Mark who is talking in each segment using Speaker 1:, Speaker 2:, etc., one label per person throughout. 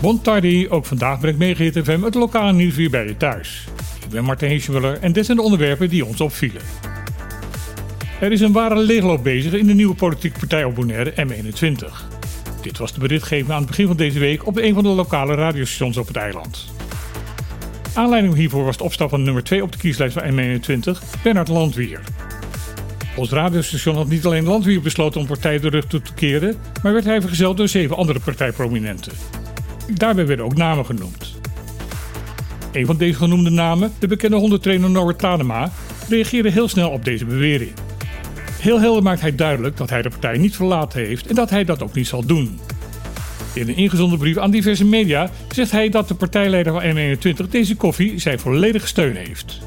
Speaker 1: Bon tardi, ook vandaag brengt Megahit FM het lokale nieuws weer bij je thuis. Ik ben Martin Heesemuller en dit zijn de onderwerpen die ons opvielen. Er is een ware leegloop bezig in de nieuwe politieke partij op Bonaire M21. Dit was de berichtgeving aan het begin van deze week op een van de lokale radiostations op het eiland. Aanleiding hiervoor was de opstap van nummer 2 op de kieslijst van M21, Bernard Landwier. Ons radiostation had niet alleen Landwier besloten om partij de rug toe te keren, maar werd hij vergezeld door zeven andere partijprominenten. Daarbij werden ook namen genoemd. Een van deze genoemde namen, de bekende hondentrainer Norbert Tadema, reageerde heel snel op deze bewering. Heel helder maakt hij duidelijk dat hij de partij niet verlaten heeft en dat hij dat ook niet zal doen. In een ingezonden brief aan diverse media zegt hij dat de partijleider van M21 deze koffie zijn volledige steun heeft.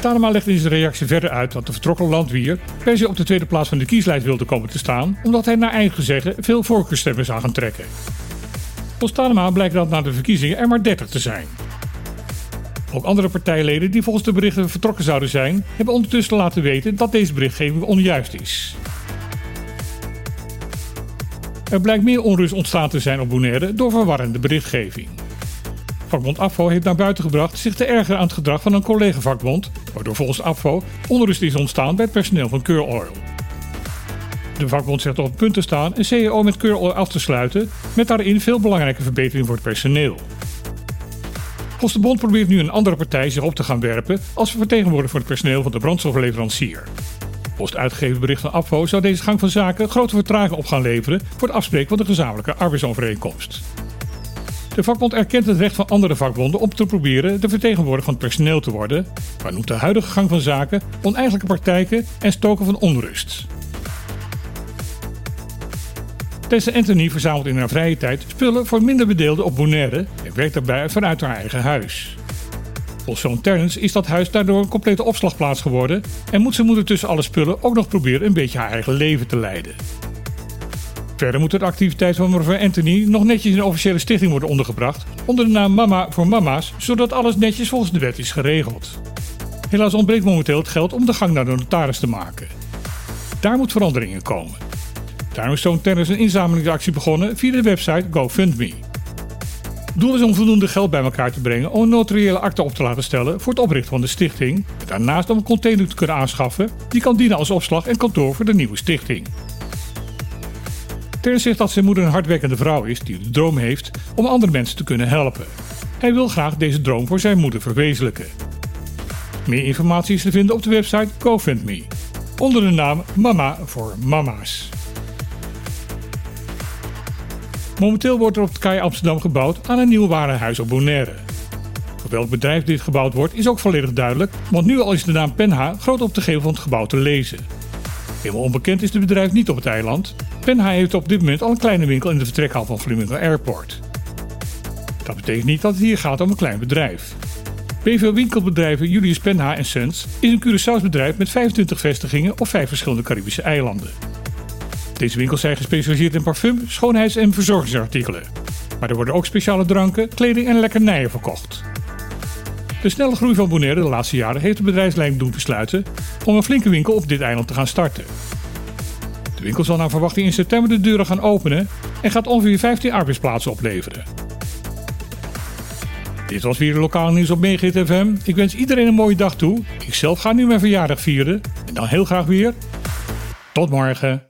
Speaker 1: Tadema legt in zijn reactie verder uit dat de vertrokken landwier per se op de tweede plaats van de kieslijst wilde komen te staan, omdat hij naar eigen zeggen veel voorkeurstemmen zou gaan trekken. Volgens Tadema blijkt dat na de verkiezingen er maar 30 te zijn. Ook andere partijleden die volgens de berichten vertrokken zouden zijn, hebben ondertussen laten weten dat deze berichtgeving onjuist is. Er blijkt meer onrust ontstaan te zijn op Bonaire door verwarrende berichtgeving. Vakbond AFO heeft naar buiten gebracht zich te ergeren aan het gedrag van een collega-vakbond, waardoor volgens AFO onrust is ontstaan bij het personeel van Keur Oil. De vakbond zegt op het punt te staan een CEO met Keur Oil af te sluiten, met daarin veel belangrijke verbeteringen voor het personeel. Volgens de bond probeert nu een andere partij zich op te gaan werpen als vertegenwoordiger voor het personeel van de brandstofleverancier. Volgens het uitgegeven bericht van AFO zou deze gang van zaken grote vertraging op gaan leveren voor het afspreken van de gezamenlijke arbeidsovereenkomst. De vakbond erkent het recht van andere vakbonden om te proberen de vertegenwoordiger van het personeel te worden, maar noemt de huidige gang van zaken oneigenlijke praktijken en stoken van onrust. Tessa Anthony verzamelt in haar vrije tijd spullen voor minder bedeelden op Bonaire en werkt daarbij vanuit haar eigen huis. Volgens zoon Terrence is dat huis daardoor een complete opslagplaats geworden en moet zijn moeder tussen alle spullen ook nog proberen een beetje haar eigen leven te leiden. Verder moet de activiteit van mevrouw Anthony nog netjes in de officiële stichting worden ondergebracht onder de naam Mama voor Mama's, zodat alles netjes volgens de wet is geregeld. Helaas ontbreekt momenteel het geld om de gang naar de notaris te maken. Daar moet verandering in komen. Daarom is Stone Tennis een inzamelingsactie begonnen via de website GoFundMe. Doel is om voldoende geld bij elkaar te brengen om een notariële akte op te laten stellen voor het oprichten van de stichting. Daarnaast om een container te kunnen aanschaffen die kan dienen als opslag en kantoor voor de nieuwe stichting. Terrence zegt dat zijn moeder een hardwerkende vrouw is die de droom heeft om andere mensen te kunnen helpen. Hij wil graag deze droom voor zijn moeder verwezenlijken. Meer informatie is te vinden op de website GoFundMe onder de naam Mama voor Mama's. Momenteel wordt er op het KAI Amsterdam gebouwd aan een nieuw warenhuis op Bonaire. Voor welk bedrijf dit gebouwd wordt is ook volledig duidelijk, want nu al is de naam Penha groot op de gevel van het gebouw te lezen. Helemaal onbekend is het bedrijf niet op het eiland. Penha heeft op dit moment al een kleine winkel in de vertrekhal van Flamingo Airport. Dat betekent niet dat het hier gaat om een klein bedrijf. BV Winkelbedrijven Julius Penha Sons is een Curaçaos bedrijf met 25 vestigingen op vijf verschillende Caribische eilanden. Deze winkels zijn gespecialiseerd in parfum, schoonheids- en verzorgingsartikelen. Maar er worden ook speciale dranken, kleding en lekkernijen verkocht. De snelle groei van Bonaire de laatste jaren heeft de bedrijfslijn doen besluiten om een flinke winkel op dit eiland te gaan starten. De winkel zal naar verwachting in september de deuren gaan openen en gaat ongeveer 15 arbeidsplaatsen opleveren. Dit was weer de lokale nieuws op Megahit FM. Ik wens iedereen een mooie dag toe. Ik zelf ga nu mijn verjaardag vieren en dan heel graag weer. Tot morgen.